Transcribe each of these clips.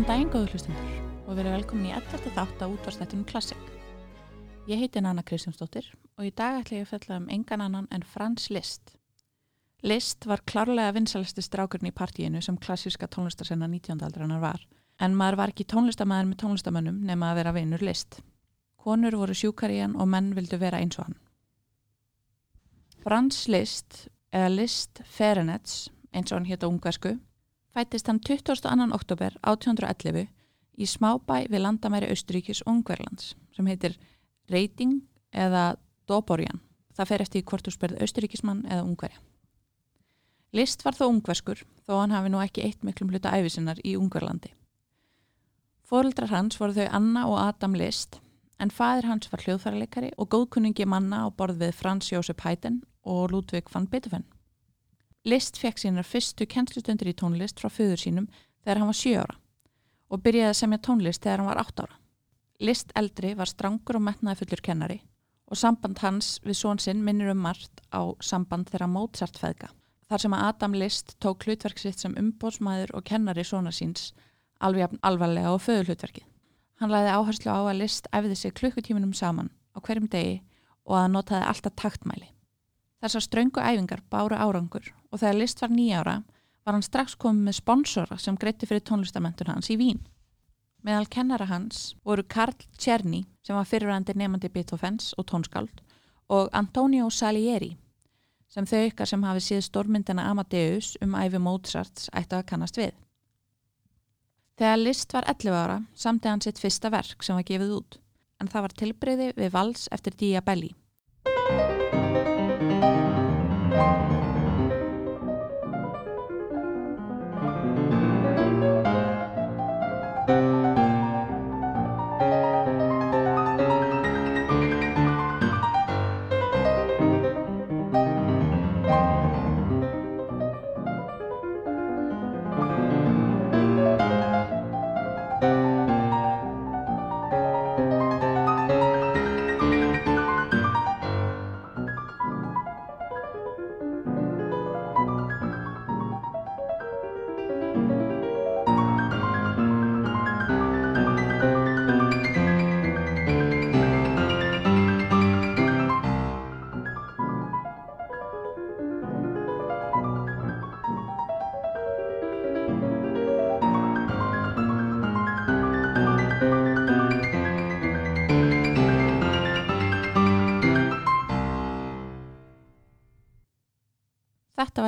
Góðan daginn góðu hlustundur og verið velkomin í 11. þátt á útvarstættunum Klassik. Ég heiti Nanna Kristjánsdóttir og í dag ætla ég að fjalla um engan annan en Frans Liszt. Liszt var klárlega vinsalasti strákurinn í partíinu sem klassíska tónlistarsenna 19. aldrarnar var, en maður var ekki tónlistamæður með tónlistamönnum nema að vera vinur Liszt. Konur voru sjúkar í hann og menn vildu vera eins og hann. Frans Liszt, eða Liszt Ferenets, eins og hann hétt á ungversku, fættist hann 22. oktober 1811 í smábæ við landamæri Austuríkis og Ungverlands sem heitir Reiting eða Doborjan. Það fer eftir hvort þú spyrð Austuríkismann eða Ungverja. List var þó ungverskur þó hann hafi nú ekki eitt miklum hluta æfisinnar í Ungverlandi. Fóruldrar hans voru þau Anna og Adam List en fadir hans var hljóðfærarleikari og góðkunningi manna á borð við Frans Jósef Haydn og Ludvig van Beethoven. List fekk sínar fyrstu kennslustundir í tónlist frá föður sínum þegar hann var 7 ára og byrjaði að semja tónlist þegar hann var 8 ára. List eldri var strangur og metnaði fullur kennari og samband hans við són sinn minnir um margt á samband þeirra Mozart feðga þar sem að Adam List tók hlutverk sitt sem umbótsmæður og kennari svona síns alveg alvarlega og föður hlutverki. Hann læði áherslu á að List æfði sig klukkutíminum saman á hverjum degi og að notaði alltaf taktmæli. Þessar ströngu æfingar báru árangur og þegar List var nýjára var hann strax komið með sponsora sem greitti fyrir tónlistamentun hans í Vín. Meðal kennara hans voru Karl Czerny sem var fyrirvæðandi nefandi Beethovens og tónskáld og Antonio Salieri sem þau ykkar sem hafi síð stórmyndina Amadeus um æfi Mozarts ættu að kannast við. Þegar Liszt var 11 ára samti hann sitt fyrsta verk sem var gefið út, en það var tilbreyði við vals eftir Diabelli.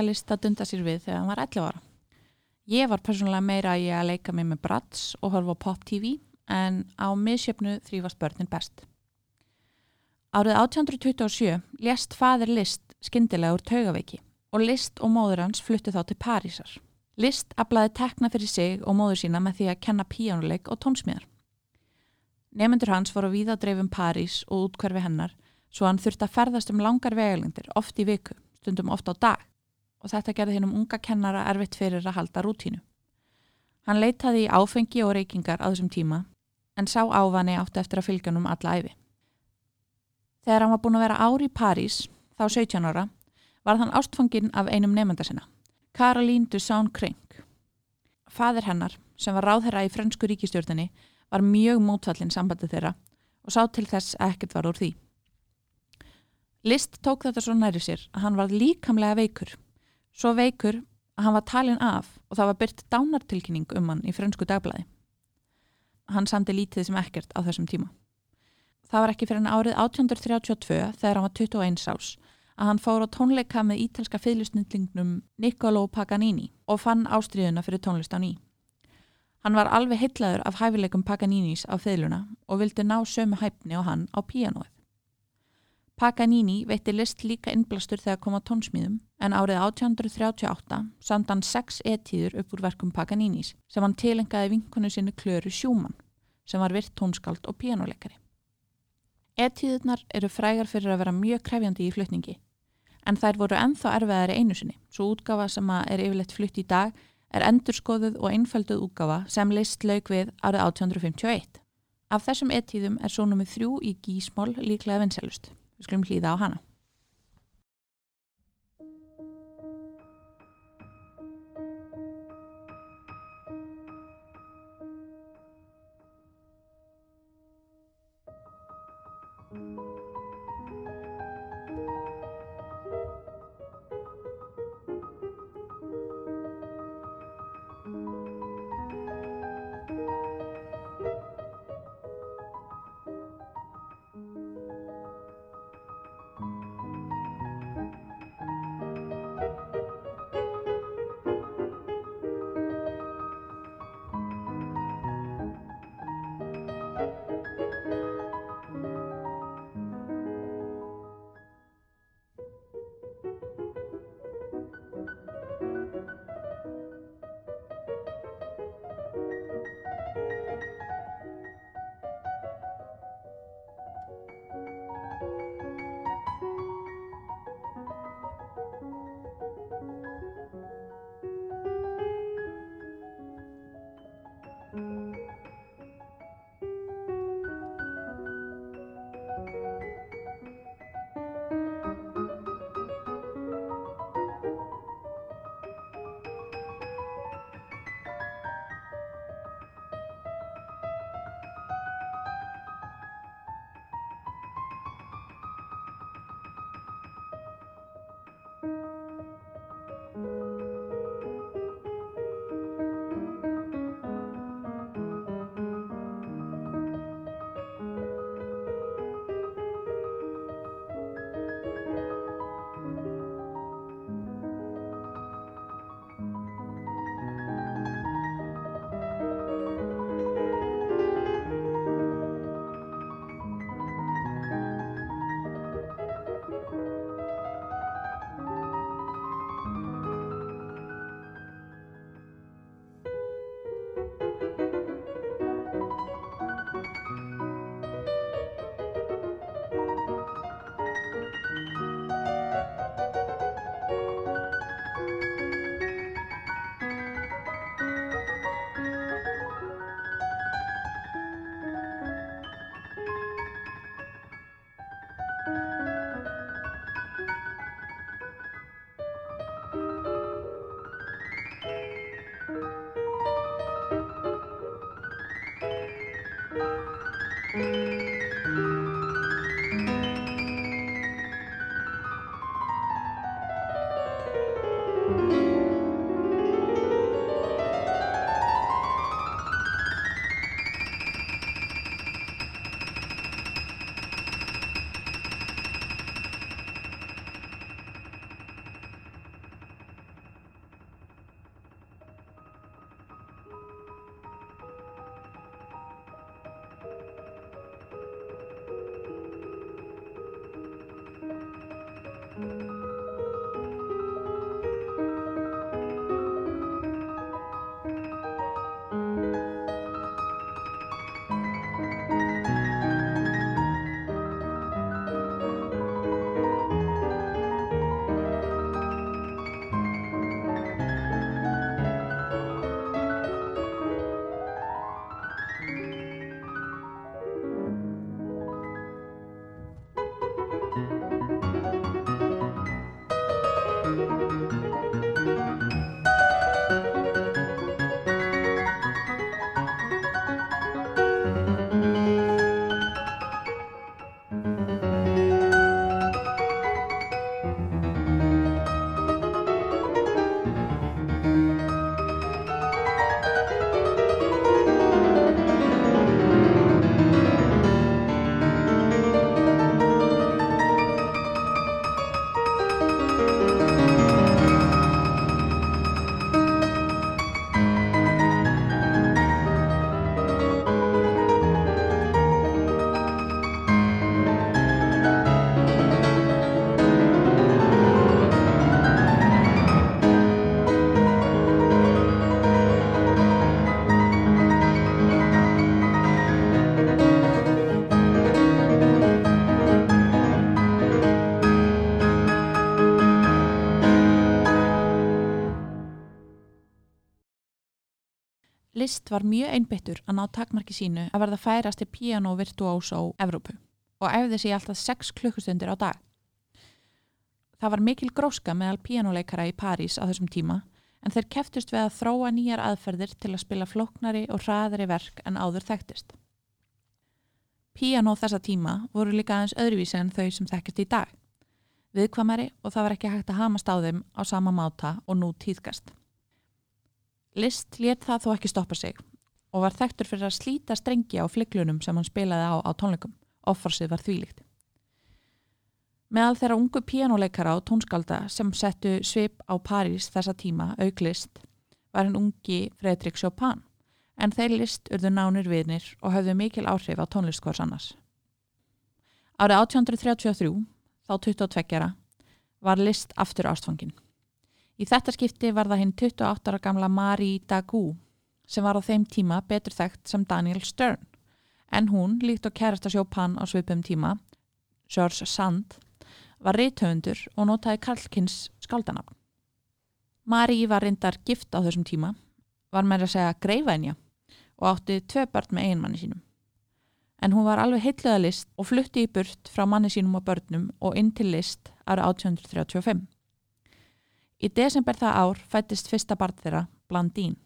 Þetta var list að dunda sér við þegar hann var 11 ára. Ég var persónulega meira í að leika mig með Bratz og horfa á Pop TV en á misjöfnu þrýfast börnin best. Árið 1827 lést fadir List skindilega úr taugaveiki og List og móður hans fluttu þá til Parísar. List aflaði tekna fyrir sig og móður sína með því að kenna píjónuleik og tónsmíðar. Nefnendur hans voru víða dreifum París og útkverfi hennar svo hann þurfti að ferðast um langar vegalengdir oft í viku, stundum oft á dag og þetta gerði hennum unga kennara erfitt fyrir að halda rútínu. Hann leitaði í áfengi og reykingar á þessum tíma en sá ávani átti eftir að fylgja hann um alla æfi. Þegar hann var búin að vera ári í París, þá 17 ára, var þann ástfangin af einum nefnda sinna, Caroline Dussaun Crank. Fadir hennar, sem var ráðherra í frönsku ríkistjórnini, var mjög mótfallin sambandið þeirra og sá til þess að ekkert var úr því. List tók þetta svo næri sér að hann var líkamlega veikur Svo veikur að hann var talin af og það var byrt dánartilkynning um hann í frönsku dagblæði. Hann samti lítið sem ekkert á þessum tíma. Það var ekki fyrir hann árið 1832 þegar hann var 21 árs að hann fór á tónleika með ítalska fylgjustnýtlingnum Niccolo Paganini og fann ástriðuna fyrir tónlist á ný. Hann var alveg heitlaður af hæfileikum Paganinis á fylguna og vildi ná sömu hæfni á hann á píanóið. Paganini veitti list líka innblastur þegar kom á tónsmíðum en árið 1838 samt hann sex etíður upp úr verkum Paganinis sem hann tilengaði vinkonu sinni Klöru Sjúmann sem var virt tónskald og pianoleikari. Etíðurnar eru frægar fyrir að vera mjög krefjandi í flutningi en þær voru enþá erfiðari einu sinni svo útgafa sem er yfirleitt flutt í dag er endurskoðuð og einfölduð útgafa sem leist laug við árið 1851. Af þessum etíðum er svo nummið þrjú í gísmól líklega vinselust. Við skulum hlýða á hana. List var mjög einbyttur að ná takmarki sínu að verða færasti piano virtuóso Evrópu og æfði sig alltaf 6 klukkustundir á dag. Það var mikil gróska meðal pianoleikara í París á þessum tíma en þeir keftust við að þróa nýjar aðferðir til að spila flóknari og hraðari verk en áður þekktist. Piano þessa tíma voru líka aðeins öðruvísi en þau sem þekkjast í dag. Viðkvamari og það var ekki hægt að hamast á þeim á sama máta og nú tíðkast. List let það þó ekki stoppa sig og var þekktur fyrir að slíta strengi á flyglunum sem hann spilaði á á tónleikum. Offorsið var þvílíkt. Meðal þeirra ungu píjánuleikara og tónskálda sem settu svip á París þessa tíma auklist var henn ungi Fredrik Chopin en þeir list urðu nánir viðnir og höfðu mikil áhrif á tónlistkvars annars. Árið 1833, þá 22. var list aftur ástfangin. Í þetta skipti var það hinn 28 ára gamla Marie Dagout sem var á þeim tíma betur þekkt sem Daniel Stern en hún, líkt og kærasta Chopin á svipum tíma, George Sand, var reythöfundur og notaði Karlkins skáldanafn. Marie var reyndar gift á þessum tíma, var með að segja greifænja og átti tvei börn með einmanni sínum. En hún var alveg heitlega list og flutti í burt frá manni sínum og börnum og inn til list árið 1835. Í desember það ár fættist fyrsta barn þeirra, Blandín.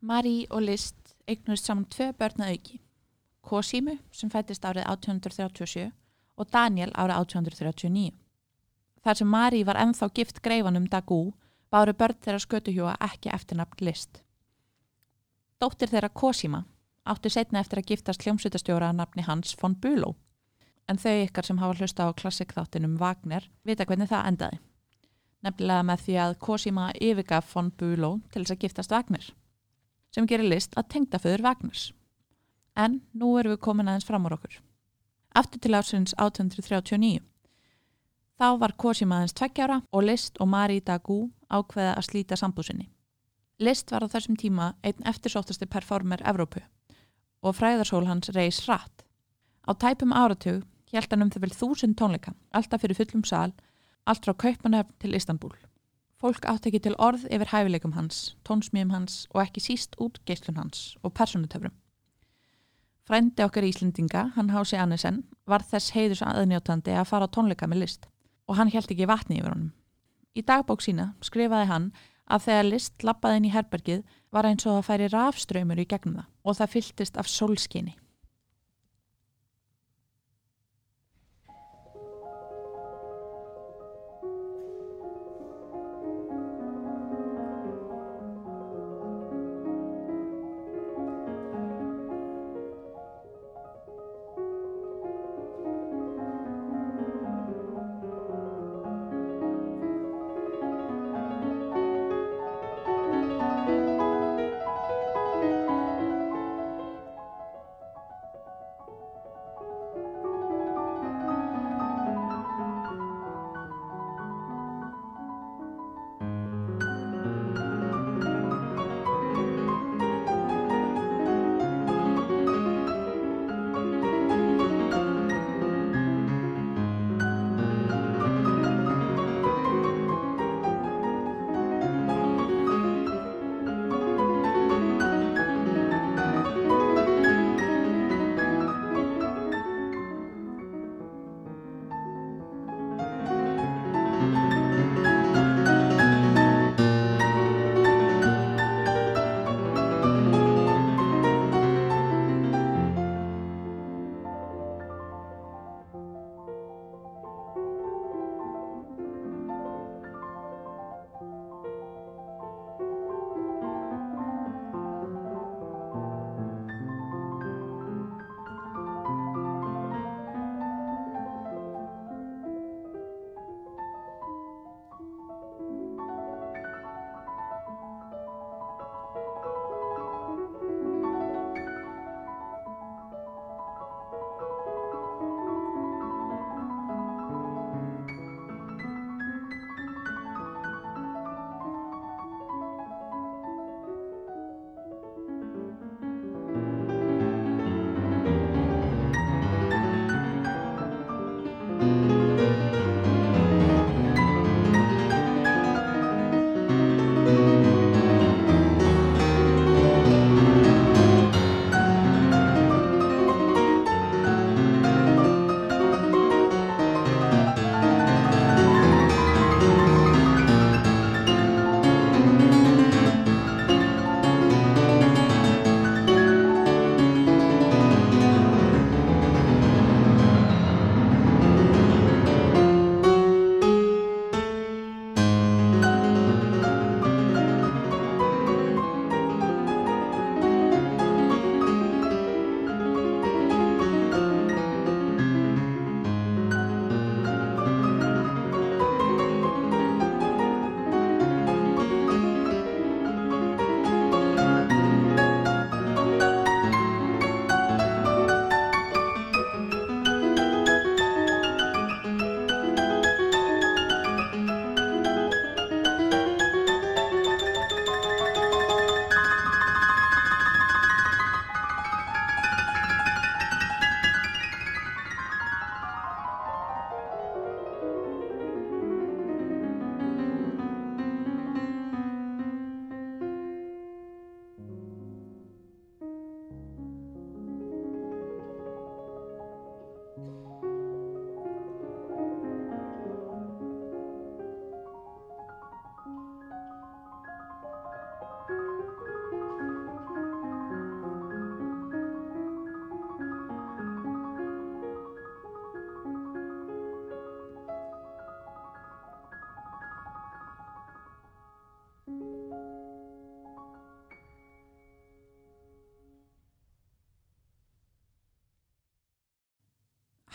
Marie og List eignust saman tvö börn að auki. Cosimo sem fættist árið 1837 og Daniel árið 1839. Þar sem Marie var ennþá gift greifanum Dagú báru börn þeirra skötuhjúa ekki eftirnafn List. Dóttir þeirra Cosima átti setna eftir að giftast hljómsutastjóra að nafni hans von Bülow en þau ykkar sem hafa hlusta á klassikþáttinum Wagner vita hvernig það endaði. Nefnilega með því að Cosima yfirgaf von Bülow til þess að giftast Wagner sem gerir list að tengda föður Wagners. En nú erum við komin aðeins fram á okkur. Aftur til ásins 1839. Þá var Cosima aðeins tveggjára og List og Marie Dagú ákveða að slíta sambúsinni. List var á þessum tíma einn eftirsóttasti performer Evrópu og fræðarsól hans reys rætt. Á tæpum áratug hann um þau vel þúsund tónleika, alltaf fyrir fullum sal, allt frá Kaupanöfn til Istanbul. Fólk átt ekki til orð yfir hæfileikum hans, tónsmíum hans og ekki síst út geislun hans og personutöfrum. Frændi okkar Íslendinga, hann Hási Annesen, var þess heiðus aðnjótandi að fara á tónleika með list og hann held ekki vatni yfir honum. Í dagbók sína skrifaði hann að þegar list lappaði inn í herbergið var eins og það færi rafströymur í gegnum það og það fylltist af sólskinni.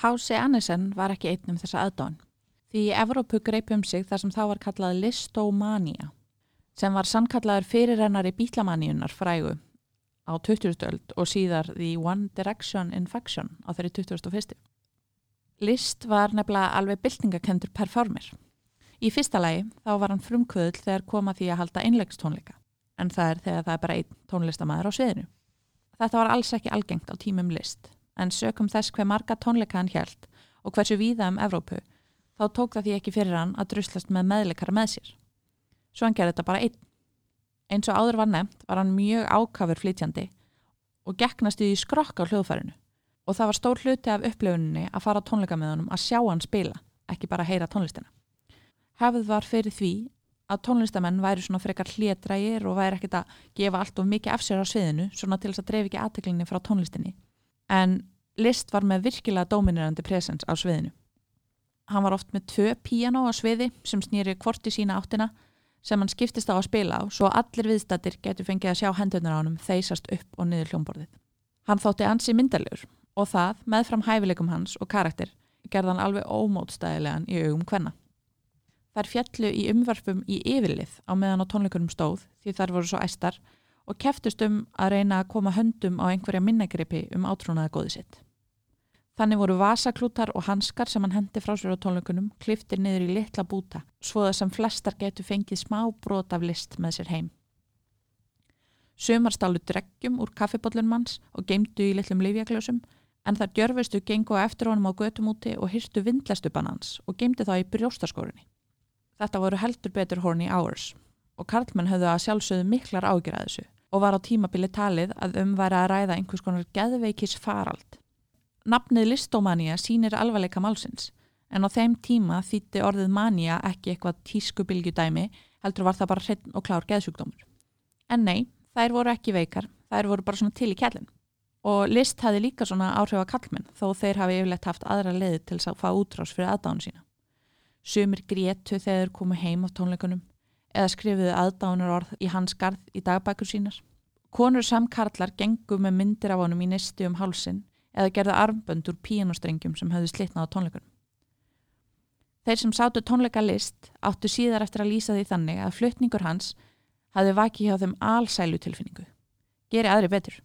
H.C. Annesen var ekki einn um þessa aðdáin. Því Evrópu greip um sig þar sem þá var kallað listomania, sem var sannkallaður fyrirrennari bítlamanníunar frægu á 20. öld og síðar The One Direction Infection á þeirri 21. List var nefnilega alveg byltingakendur performer. Í fyrsta lagi þá var hann frumkvöðl þegar koma því að halda einlegstónleika, en það er þegar það er bara einn tónlistamæður á sviðinu. Þetta var alls ekki algengt á tímum list, en sökum þess hver marga tónleika hann hjælt og hversu víða um Evrópu, þá tók það því ekki fyrir hann að druslast með meðleikara með sér. Svo hann gerði þetta bara einn. Eins og áður var nefnt var hann mjög ákafur flytjandi og gegnast í skrokk á hljóðfærinu og það var stór hluti af upplöfuninni að fara á tónleika með honum að sjá hann spila, ekki bara heyra tónlistina. Hefð var fyrir því að tónlistamenn væri svona frekar hlétrægir og væri ekkit að gefa allt of mikið af sér á sviðinu svona til þess að dreif ekki aðteklinni frá tónlistinni. En List var með virkilega dominerandi presens á sviðinu. Hann var oft með tvö piano á sviði sem snýri kvorti sína áttina sem hann skiptist á að spila á svo allir viðstættir getur fengið að sjá hendunar á hann þeysast upp og niður hljómborðið. Hann þótti ansi myndalegur og það, meðfram hæfileikum hans og karakter, gerðan alveg ómótstæðilegan í augum hvenna. Þær fjallu í umvarfum í yfirlið á meðan á tónleikunum stóð því þær voru svo æstar og keftust um að reyna að koma höndum á einhverja minnegripi um átrúnaða góði sitt. Þannig voru vasaklútar og hanskar sem hann hendi frá sér á tónleikunum kliftir niður í litla búta svo það sem flestar getur fengið smá brot af list með sér heim. Sumar stálu dreggjum úr kaffibóllunum hans og geimdu í litlum livjakljósum en þar djörfustu gengu eftir honum á götumúti og hyrstu vindlestuban hans og geimdu þá í brjóstaskórinni. Þetta voru heldur betur horny hours og Karlmann höfðu að sjálfsögðu miklar ágjur að þessu og var á tímabili talið að umværa að ræða einhvers konar geðveikis farald. Nafnið listómania sínir alvarleika málsins en á þeim tíma þýtti orðið mania ekki eitthvað tískubilgjudæmi heldur var það bara hreitn og klár geðsjúkdómur. En nei, þær voru ekki veikar, þær voru bara svona til í kjellin. Og list hafi líka svona áhrif að Karlmann þó þeir hafi yfirlegt haft aðra leiði til að fá útrás fyrir aðdánu sína. Sumir grétu þegar komu heim á tónleikunum eða skrifuðu aðdánar orð í hans garð í dagbækur sínar. Konur samkarlar gengu með myndir af honum í nisti um hálsin eða gerðu armbönd úr píanostrengjum sem höfðu slitnað á tónleikunum. Þeir sem sátu tónleika list áttu síðar eftir að lýsa því þannig að flutningur hans hafði vakið hjá þeim allsælu tilfinningu. Geri aðri betur.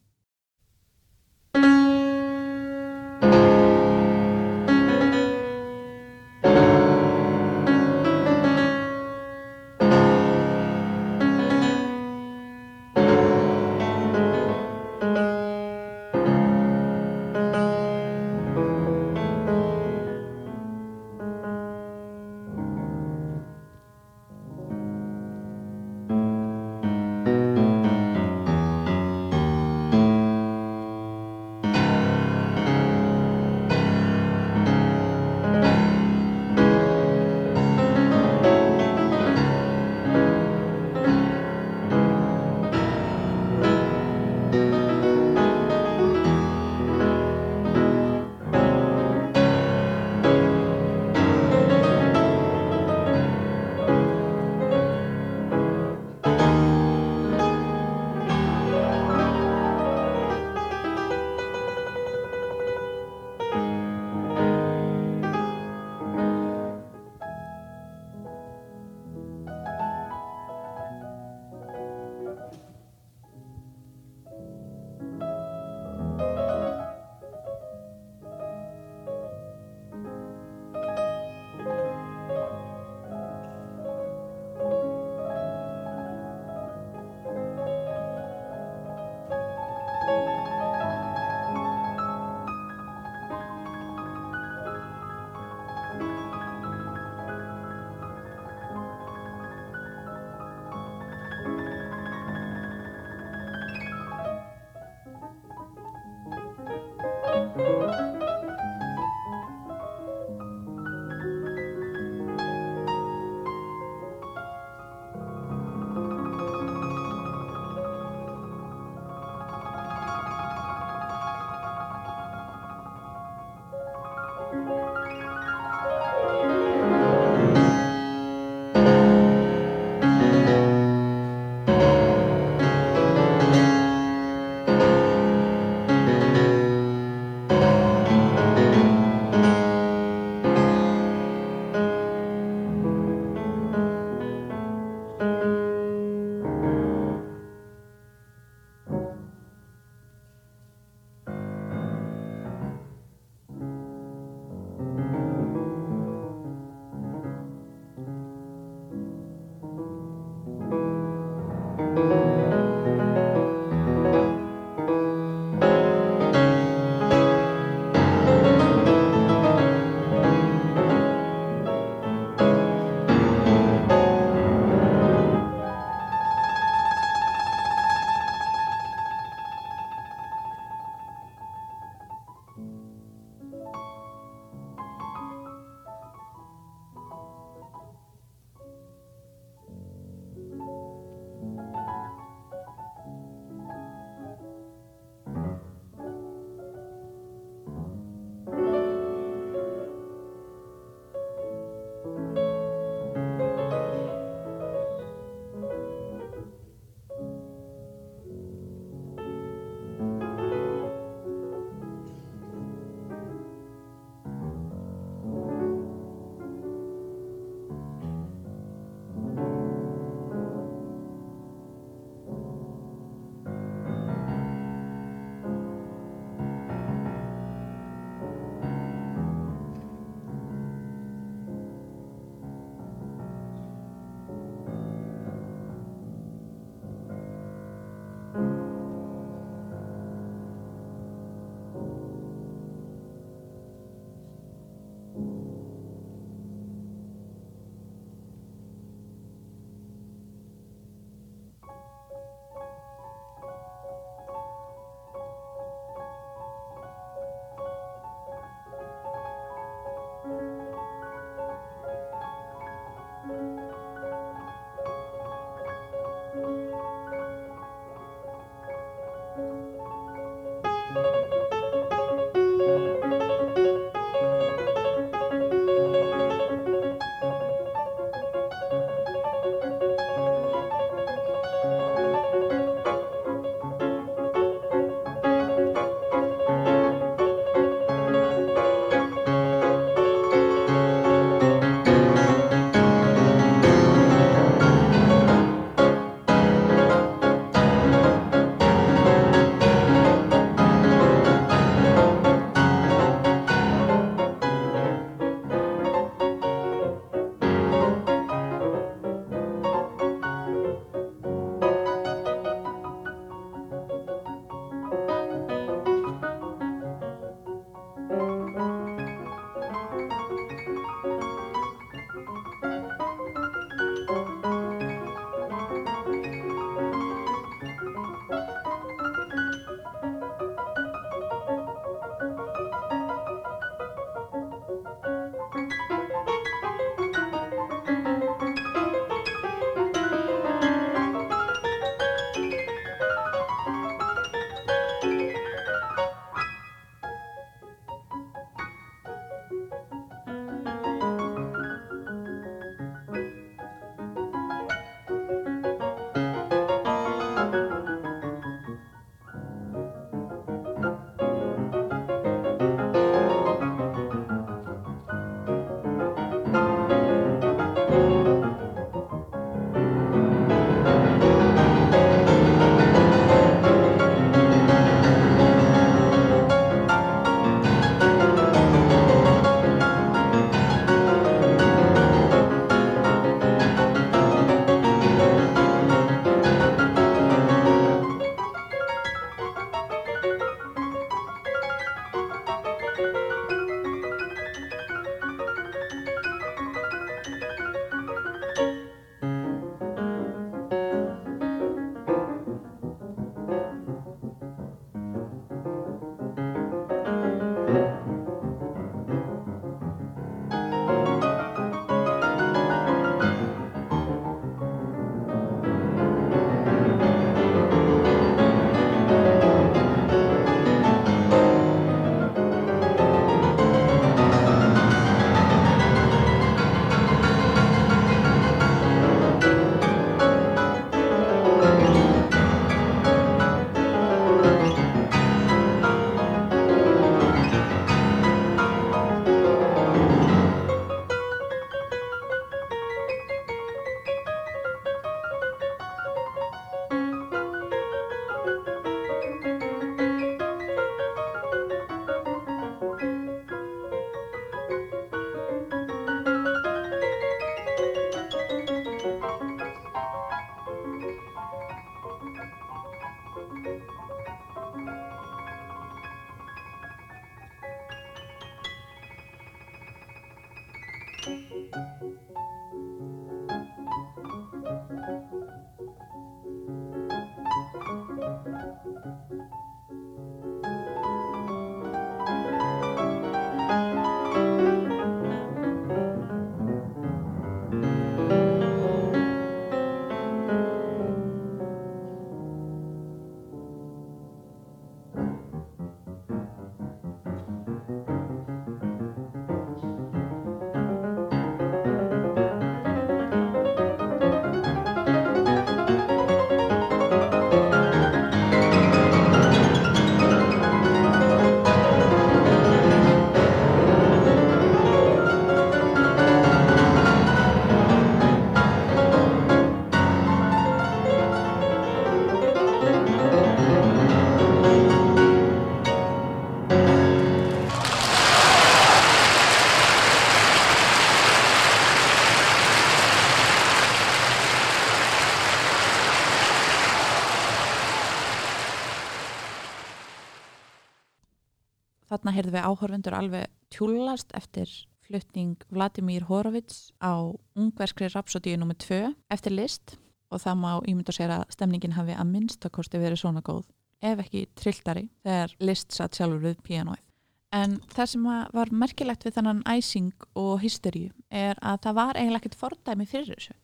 Þarna heyrðum við áhorfundur alveg tjúlast eftir flutning Vladimir Horowitz á ungverskri rapsodíu nr. 2 eftir list og það má ímynda sér að stemningin hafi að minnstakosti verið svona góð ef ekki trilltari þegar list satt sjálfur við pianoið. En það sem var merkilegt við þannan æsing og hysteríu er að það var eiginlega ekkert fordæmi fyrir þessu.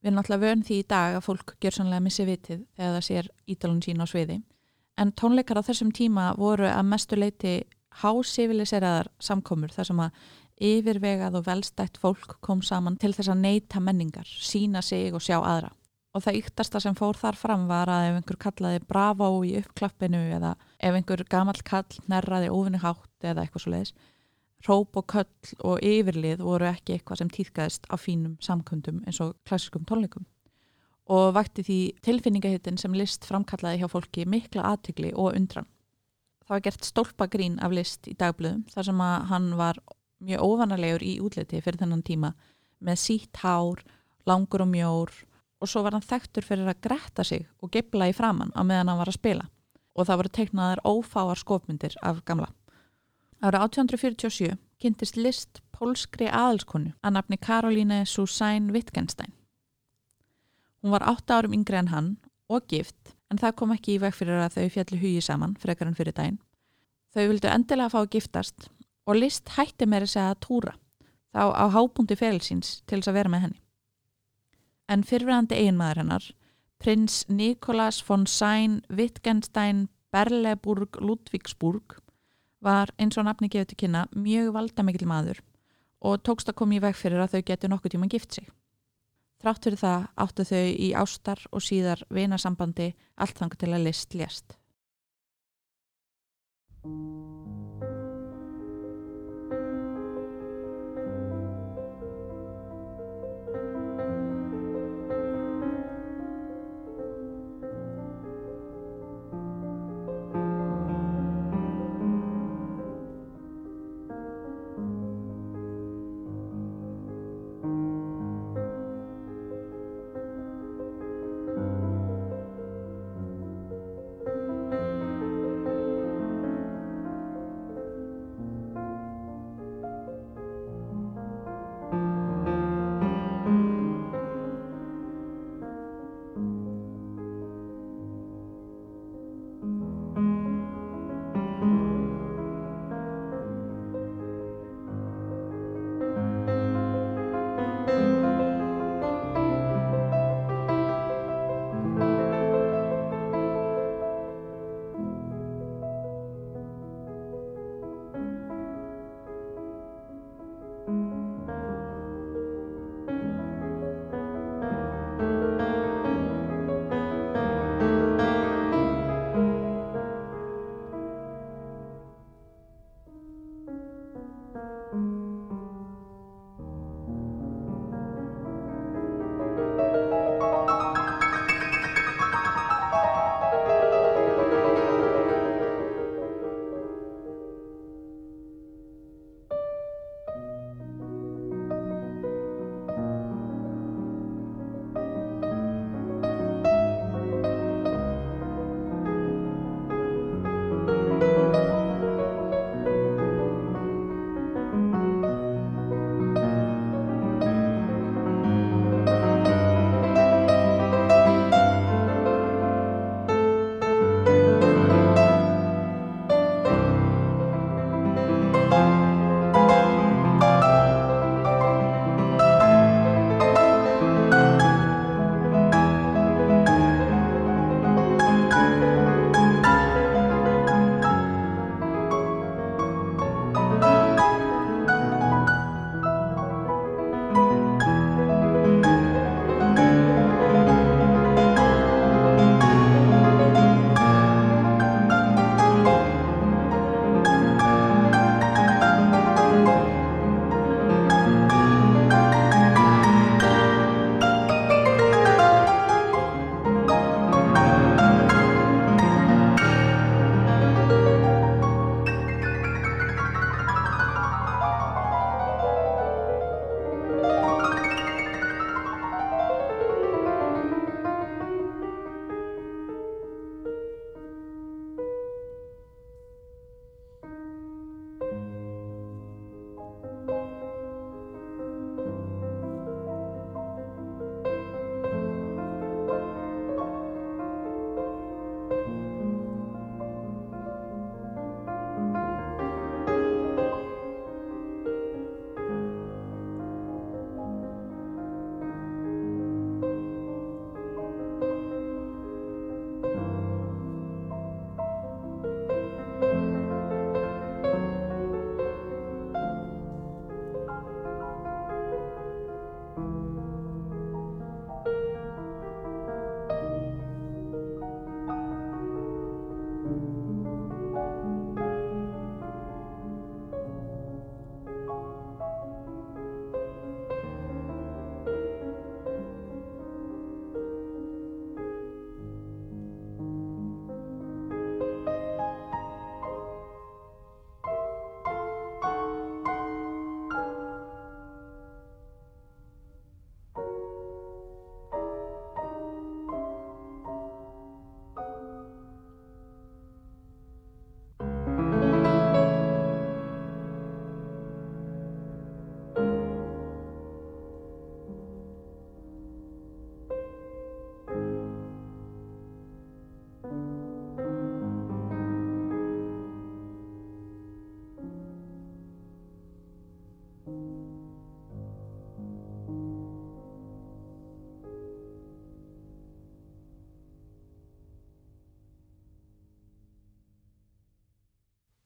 Við erum náttúrulega vön því í dag að fólk gjör sannlega missi vitið þegar það sér ídalun sín á sviði en tónleikar á þessum tíma voru að mestu leiti hásiviliseiraðar samkomur þar sem að yfirvegað og velstætt fólk kom saman til þess að neyta menningar, sína sig og sjá aðra. Og það yktasta sem fór þar fram var að ef einhver kallaði bravo í uppklappinu eða ef einhver gamall kall nærraði ofinni hátt eða eitthvað svo leiðis, róp og köll og yfirlið voru ekki eitthvað sem týðkaðist á fínum samkundum eins og klassiskum tónleikum og vakti því tilfinningahittin sem list framkallaði hjá fólki mikla aðtykli og undran. Það var gert stólpagrín af list í dagblöðum þar sem að hann var mjög óvanarlegur í útliti fyrir þennan tíma með sítt hár, langur og mjór og svo var hann þekktur fyrir að gretta sig og gebla í framann á meðan hann var að spila og það voru teiknaðar ófáar skopmyndir af gamla. Ára 1847 kynntist list pólskri aðalskonu að nafni Karolíne Susanne Wittgenstein. Hún var 8 árum yngre en hann og gift en það kom ekki í veg fyrir að þau fjalli hugi saman frekar en fyrir daginn. Þau vildu endilega fá að giftast og list hætti meira segja að túra þá á hábúndi félsins til þess að vera með henni. En fyrfirandi eiginmaður hennar, prins Nikolas von Sain Wittgenstein Berleburg Ludvigsburg var eins og nafni gefið til kynna mjög valdamikil maður og tókst að koma í veg fyrir að þau getur nokkuð tíma gift sig. Þrátt fyrir það áttu þau í ástar og síðar vinasambandi allt þangu til að list lést.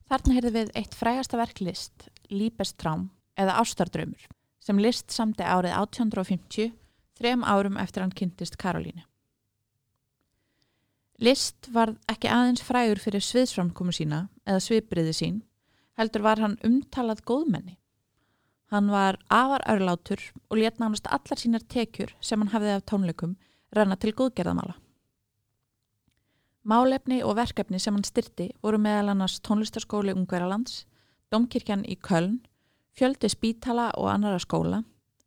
Þarna heyrði við eitt frægasta verklist, Líbestrám eða Ástardröymur, sem list samti árið 1850, þrem árum eftir hann kynntist Karolínu. List var ekki aðeins frægur fyrir sviðsframkomu sína eða svipriði sín, heldur var hann umtalað góðmenni. Hann var afar örlátur og létt nánast allar sínar tekjur sem hann hafði af tónleikum renna til góðgerðamála. Málefni og verkefni sem hann styrti voru meðal annars tónlistaskóli Ungverjalands, Domkirkjan í Köln, fjöldi spítala og annara skóla,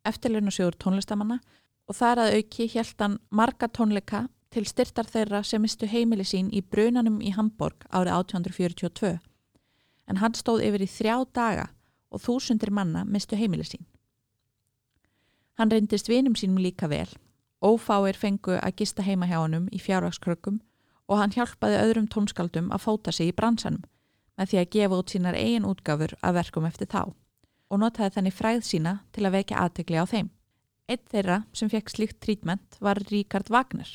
eftirleunasjóður tónlistamanna og þar að auki helt hann marga tónleika til styrtar þeirra sem mistu heimili sín í brunanum í Hamburg árið 1842 en hann stóð yfir í þrjá daga og þúsundir manna mistu heimili sín. Hann reyndist vinum sínum líka vel, ófáir fengu að gista heima hjá honum í fjárvakskrökkum og hann hjálpaði öðrum tónskaldum að fóta sig í bransanum með því að gefa út sínar eigin útgafur að verkum eftir þá og notaði þannig fræð sína til að vekja aðtegli á þeim. Eitt þeirra sem fekk slíkt trítment var Ríkard Wagner.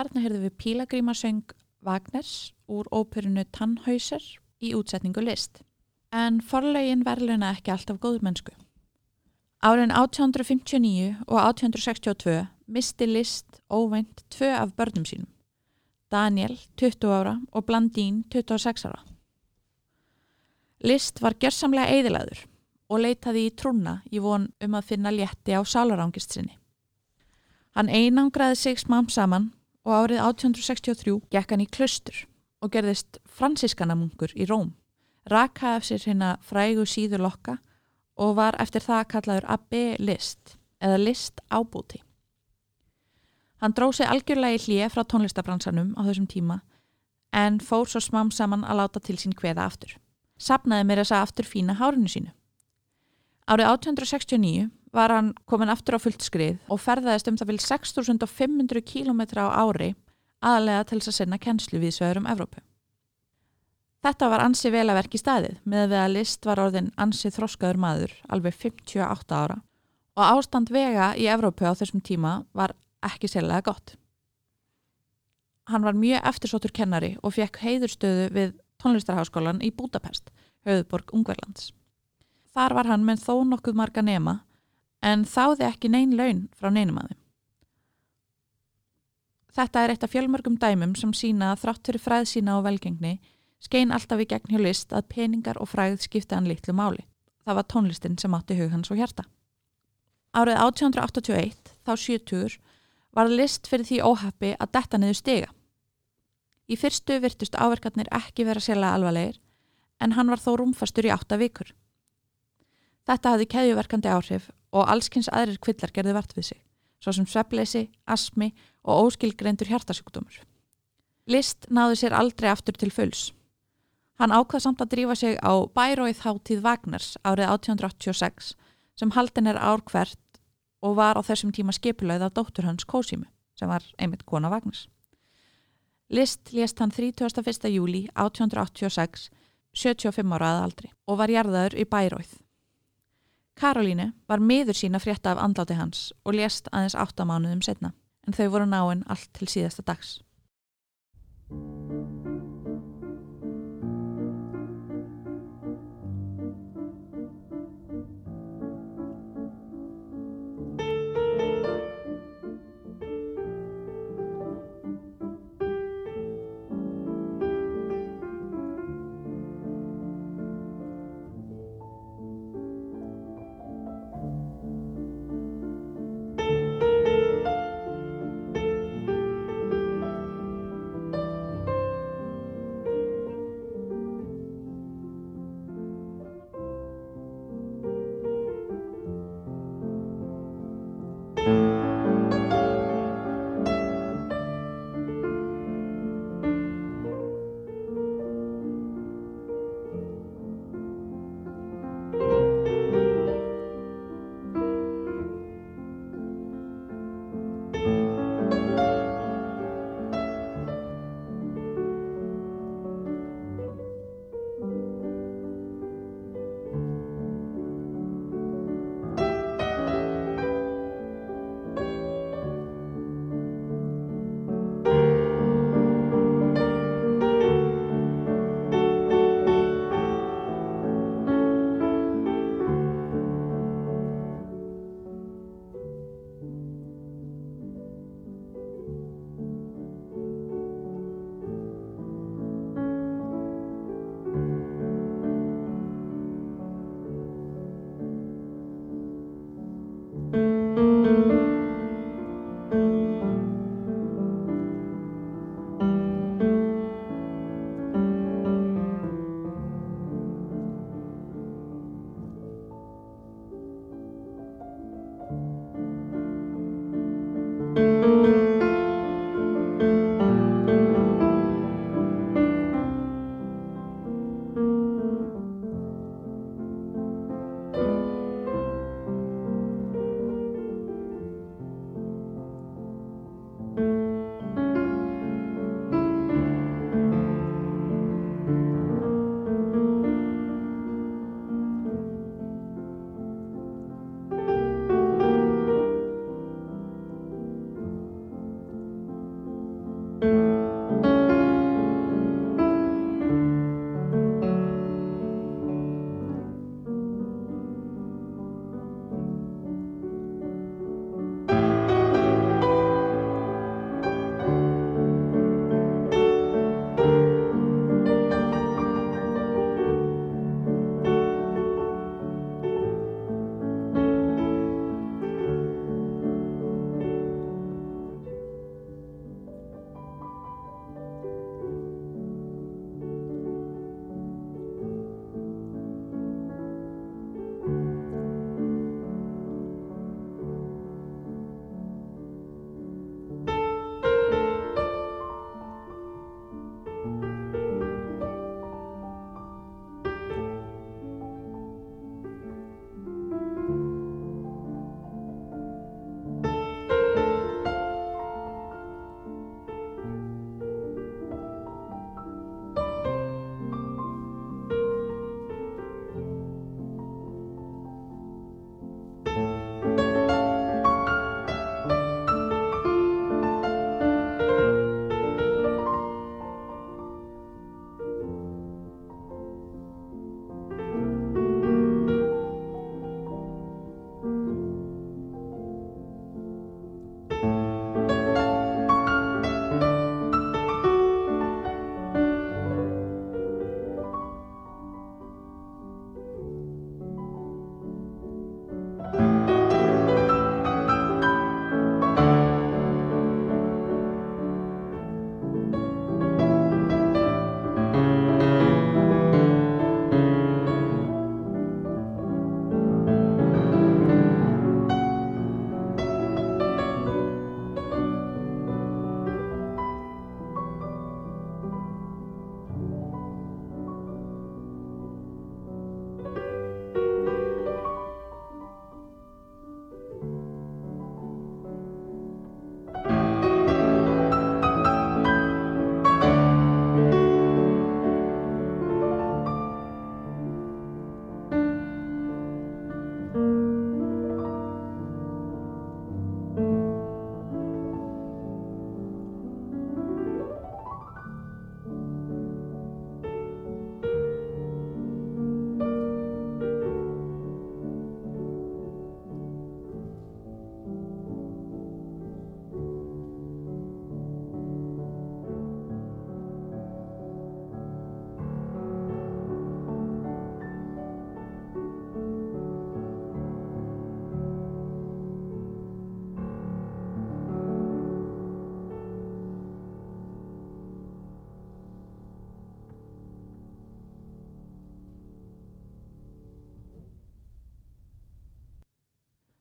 Þarna heyrðum við pílagrímasöng Wagners úr óperinu Tannhäuser í útsetningu list. En forlegin verðluna ekki alltaf góðmennsku. Árin 1859 og 1862 misti list óvænt tvö af börnum sínum. Daniel, 20 ára, og Blandín, 26 ára. List var gerðsamlega eðilaður og leitaði í trúna í von um að finna létti á sálarangist sinni. Hann einangraði sig smám saman og árið 1863 gekk hann í klustur og gerðist fransískanamungur í Róm, rakaði af sér hérna frægu síður lokka og var eftir það kallaður Abbe List eða List ábúti. Hann dróð sig algjörlega í hlýja frá tónlistabransanum á þessum tíma en fór svo smám saman að láta til sín hveða aftur. Sapnaði mér þess að aftur fína hárinu sínu. Árið 1869 var hann komin aftur á fullt skrið og ferðaðist um það vil 6500 km á ári aðalega til þess að senna kennslu við sveðurum Evrópu. Þetta var ansi vel að verki staðið með við að list var orðin ansi þroskaður maður alveg 58 ára og ástand vega í Evrópu á þessum tíma var ekki sérlega gott. Hann var mjög eftirsóttur kennari og fekk heiðurstöðu við tónlistarháskólan í Budapest, höfðborg Ungverlands. Þar var hann með þó nokkuð marga nema en þáði ekki neyn laun frá neynum að þeim. Þetta er eitt af fjölmörgum dæmum sem sína að þrátt fyrir fræð sína og velgengni skein alltaf í gegn hjá list að peningar og fræð skipta hann litlu máli. Það var tónlistin sem átti hug hans og hjarta. Árið 1881, þá 70, var list fyrir því óhappi að detta niður stiga. Í fyrstu virtust áverkarnir ekki vera sérlega alvarlegir en hann var þó rúmfastur í átta vikur. Þetta hafði keðjuverkandi áhrif og allskynns aðrir kvillar gerði vart við sig, svo sem svepleysi, asmi og óskilgreindur hjartasjúkdómur. List náði sér aldrei aftur til fulls. Hann ákvað samt að drífa sig á Bæróið þáttíð Vagnars árið 1886 sem haldin er ár hvert og var á þessum tíma skipulauð af dóttur hans Kósimu sem var einmitt kona Vagnars. List lést hann 31. júli 1886, 75 ára að aldri og var jarðaður í Bæróið. Karolínu var miður sína frétta af andláti hans og lést aðeins áttamánuðum setna en þau voru náinn allt til síðasta dags.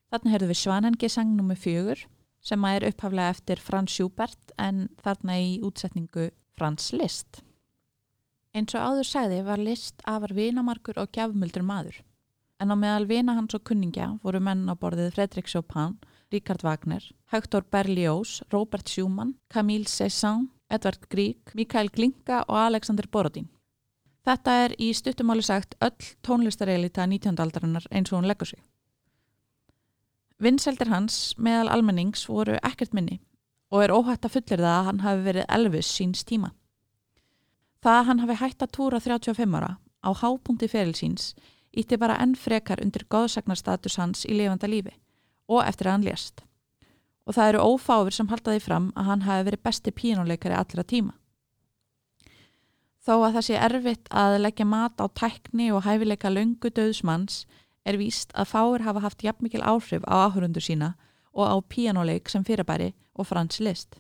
Þarna heyrðum við Svanengisang nr. 4 sem er upphaflega eftir Frans Schubert en þarna í útsetningu Frans Liszt. Eins og áður sagði var Liszt afar vinamarkur og gjafmöldur maður. En á meðal vina hans og kunningja voru menn á borðið Fredrik Chopin, Richard Wagner, Hector Berlioz, Robert Schumann, Camille Cézanne, Edvard Grieg, Mikael Glinka og Alexander Borodin. Þetta er í stuttumáli sagt öll tónlistareilita 19. aldarinnar eins og hún leggur sig. Vinseldir hans meðal almennings voru ekkert minni og er óhætt að fullir það að hann hafi verið Elvis síns tíma. Það að hann hafi hætt að túra 35 ára á hápunkti ferilsíns ítti bara enn frekar undir góðsagnarstatus hans í lifanda lífi og eftir að hann lést. Og það eru ófáfur sem haldaði fram að hann hafi verið besti pínuleikari allra tíma. Þó að það sé erfitt að leggja mat á tækni og hæfileika löngu döðsmanns er víst að fáur hafa haft jafnmikil áhrif á áhörundur sína og á pínuleik sem fyrirbæri og fransi list.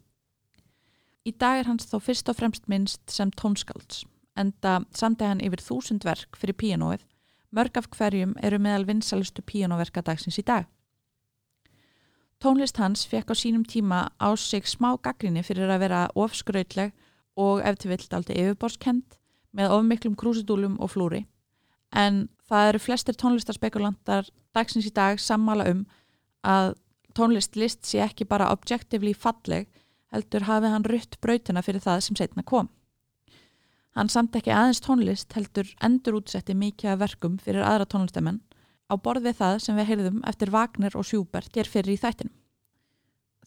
Í dag er hans þó fyrst og fremst minnst sem tónskálds, enda samtæði hann yfir þúsund verk fyrir píanóið, mörg af hverjum eru meðal vinsalustu píanóverka dagsins í dag. Tónlist hans fekk á sínum tíma á sig smá gaggrinni fyrir að vera ofskrautleg og eftir vilt aldrei yfirborskend með ofmiklum krúsidúlum og flúri, en það eru flestir tónlistarspekulantar dagsins í dag sammála um að tónlistlist sé ekki bara objectively falleg heldur hafi hann rutt brautina fyrir það sem setna kom. Hann samt ekki aðeins tónlist heldur endur útsetti mikið af verkum fyrir aðra tónlistamenn á borð við það sem við heyrðum eftir Wagner og Schubert hér fyrir í þættinum.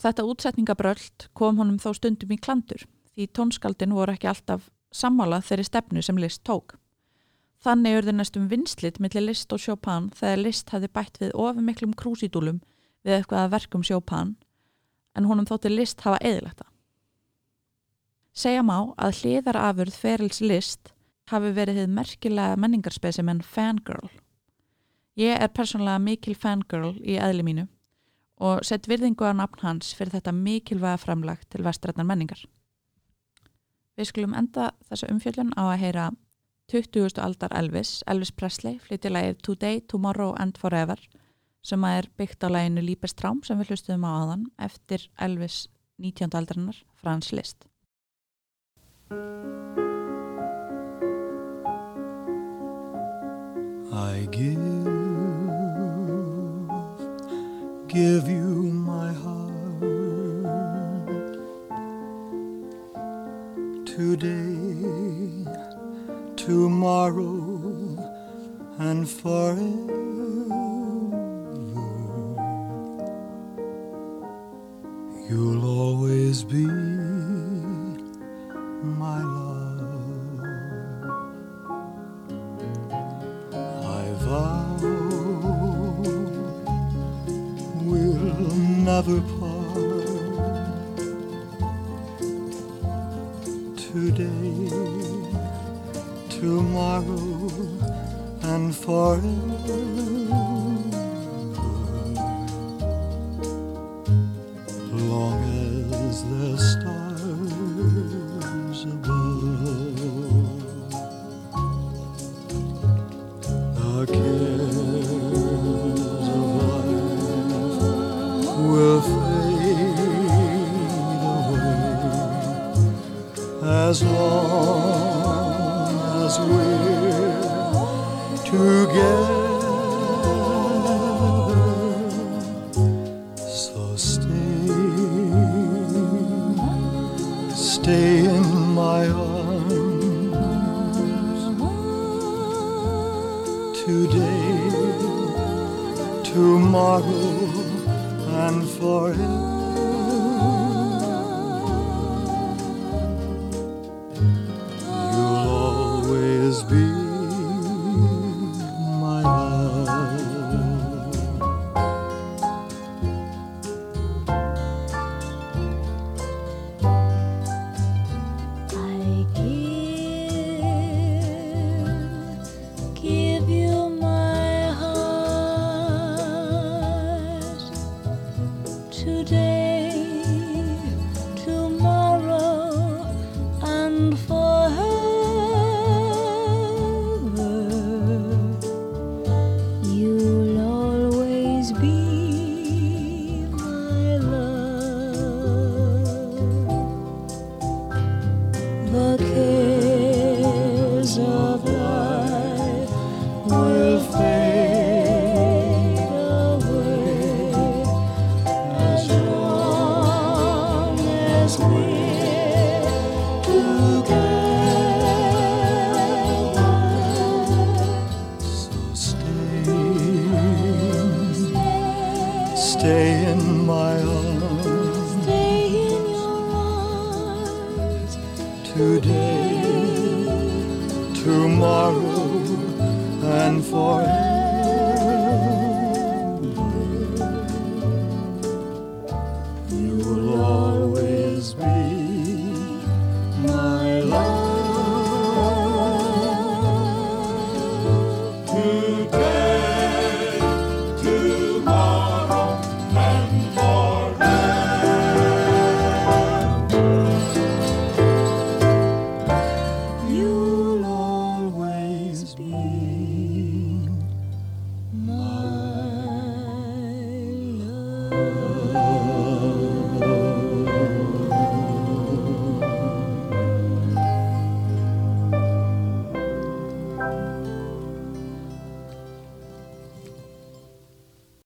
Þetta útsetningabröld kom honum þó stundum í klandur því tónskaldin voru ekki alltaf sammálað þeirri stefnu sem Liszt tók. Þannig urði næstum vinslit millir Liszt og Chopin þegar Liszt hafi bætt við ofumiklum krúsidúlum við eitthvað að verkum Chopin en honum þótti list hafa eðilegt það. Segja má að hliðarafurð ferils list hafi verið hefð merkilega menningarspesi menn fangirl. Ég er persónulega mikil fangirl í eðli mínu og sett virðingu að nafn hans fyrir þetta mikilvæga framlag til vestrætnar menningar. Við skulum enda þessa umfjöldun á að heyra 20. aldar Elvis, Elvis Presley, flyttilegið Today, Tomorrow and Forever sem er byggt á læginu Líbes Trám sem við hlustuðum á aðan eftir Elvis 19. aldrannar Frans Liszt. I give give you